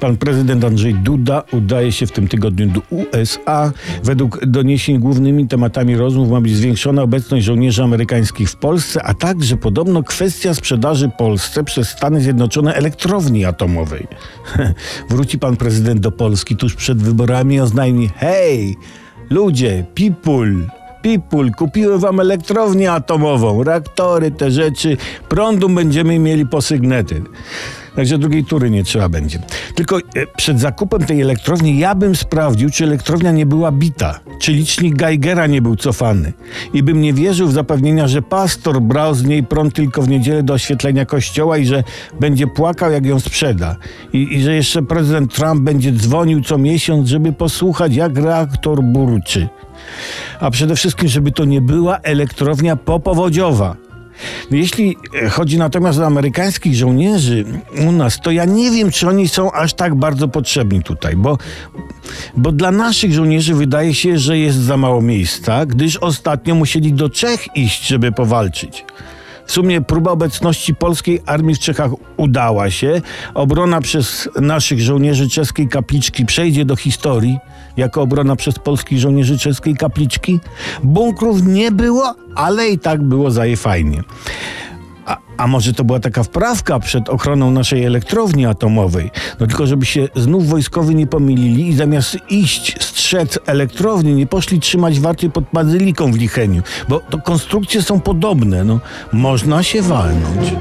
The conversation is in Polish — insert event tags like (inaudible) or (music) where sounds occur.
Pan prezydent Andrzej Duda udaje się w tym tygodniu do USA. Według doniesień głównymi tematami rozmów ma być zwiększona obecność żołnierzy amerykańskich w Polsce, a także podobno kwestia sprzedaży Polsce przez Stany Zjednoczone elektrowni atomowej. (laughs) Wróci pan prezydent do Polski tuż przed wyborami i oznajmi: Hej, ludzie, people, People, kupiłem wam elektrownię atomową, reaktory, te rzeczy, prądu będziemy mieli po sygnety. Także drugiej tury nie trzeba będzie. Tylko e, przed zakupem tej elektrowni ja bym sprawdził, czy elektrownia nie była bita, czy licznik Geigera nie był cofany. I bym nie wierzył w zapewnienia, że pastor brał z niej prąd tylko w niedzielę do oświetlenia kościoła i że będzie płakał, jak ją sprzeda. I, I że jeszcze prezydent Trump będzie dzwonił co miesiąc, żeby posłuchać, jak reaktor burczy. A przede wszystkim, żeby to nie była elektrownia popowodziowa. Jeśli chodzi natomiast o amerykańskich żołnierzy u nas, to ja nie wiem, czy oni są aż tak bardzo potrzebni tutaj, bo, bo dla naszych żołnierzy wydaje się, że jest za mało miejsca, gdyż ostatnio musieli do Czech iść, żeby powalczyć. W sumie próba obecności polskiej armii w Czechach udała się. Obrona przez naszych żołnierzy czeskiej kapliczki przejdzie do historii jako obrona przez polskich żołnierzy czeskiej kapliczki. Bunkrów nie było, ale i tak było zaje fajnie. A, może to była taka wprawka przed ochroną naszej elektrowni atomowej? No tylko, żeby się znów wojskowi nie pomylili i zamiast iść strzec elektrowni, nie poszli trzymać warty pod bazyliką w Licheniu. Bo to konstrukcje są podobne, no można się walnąć.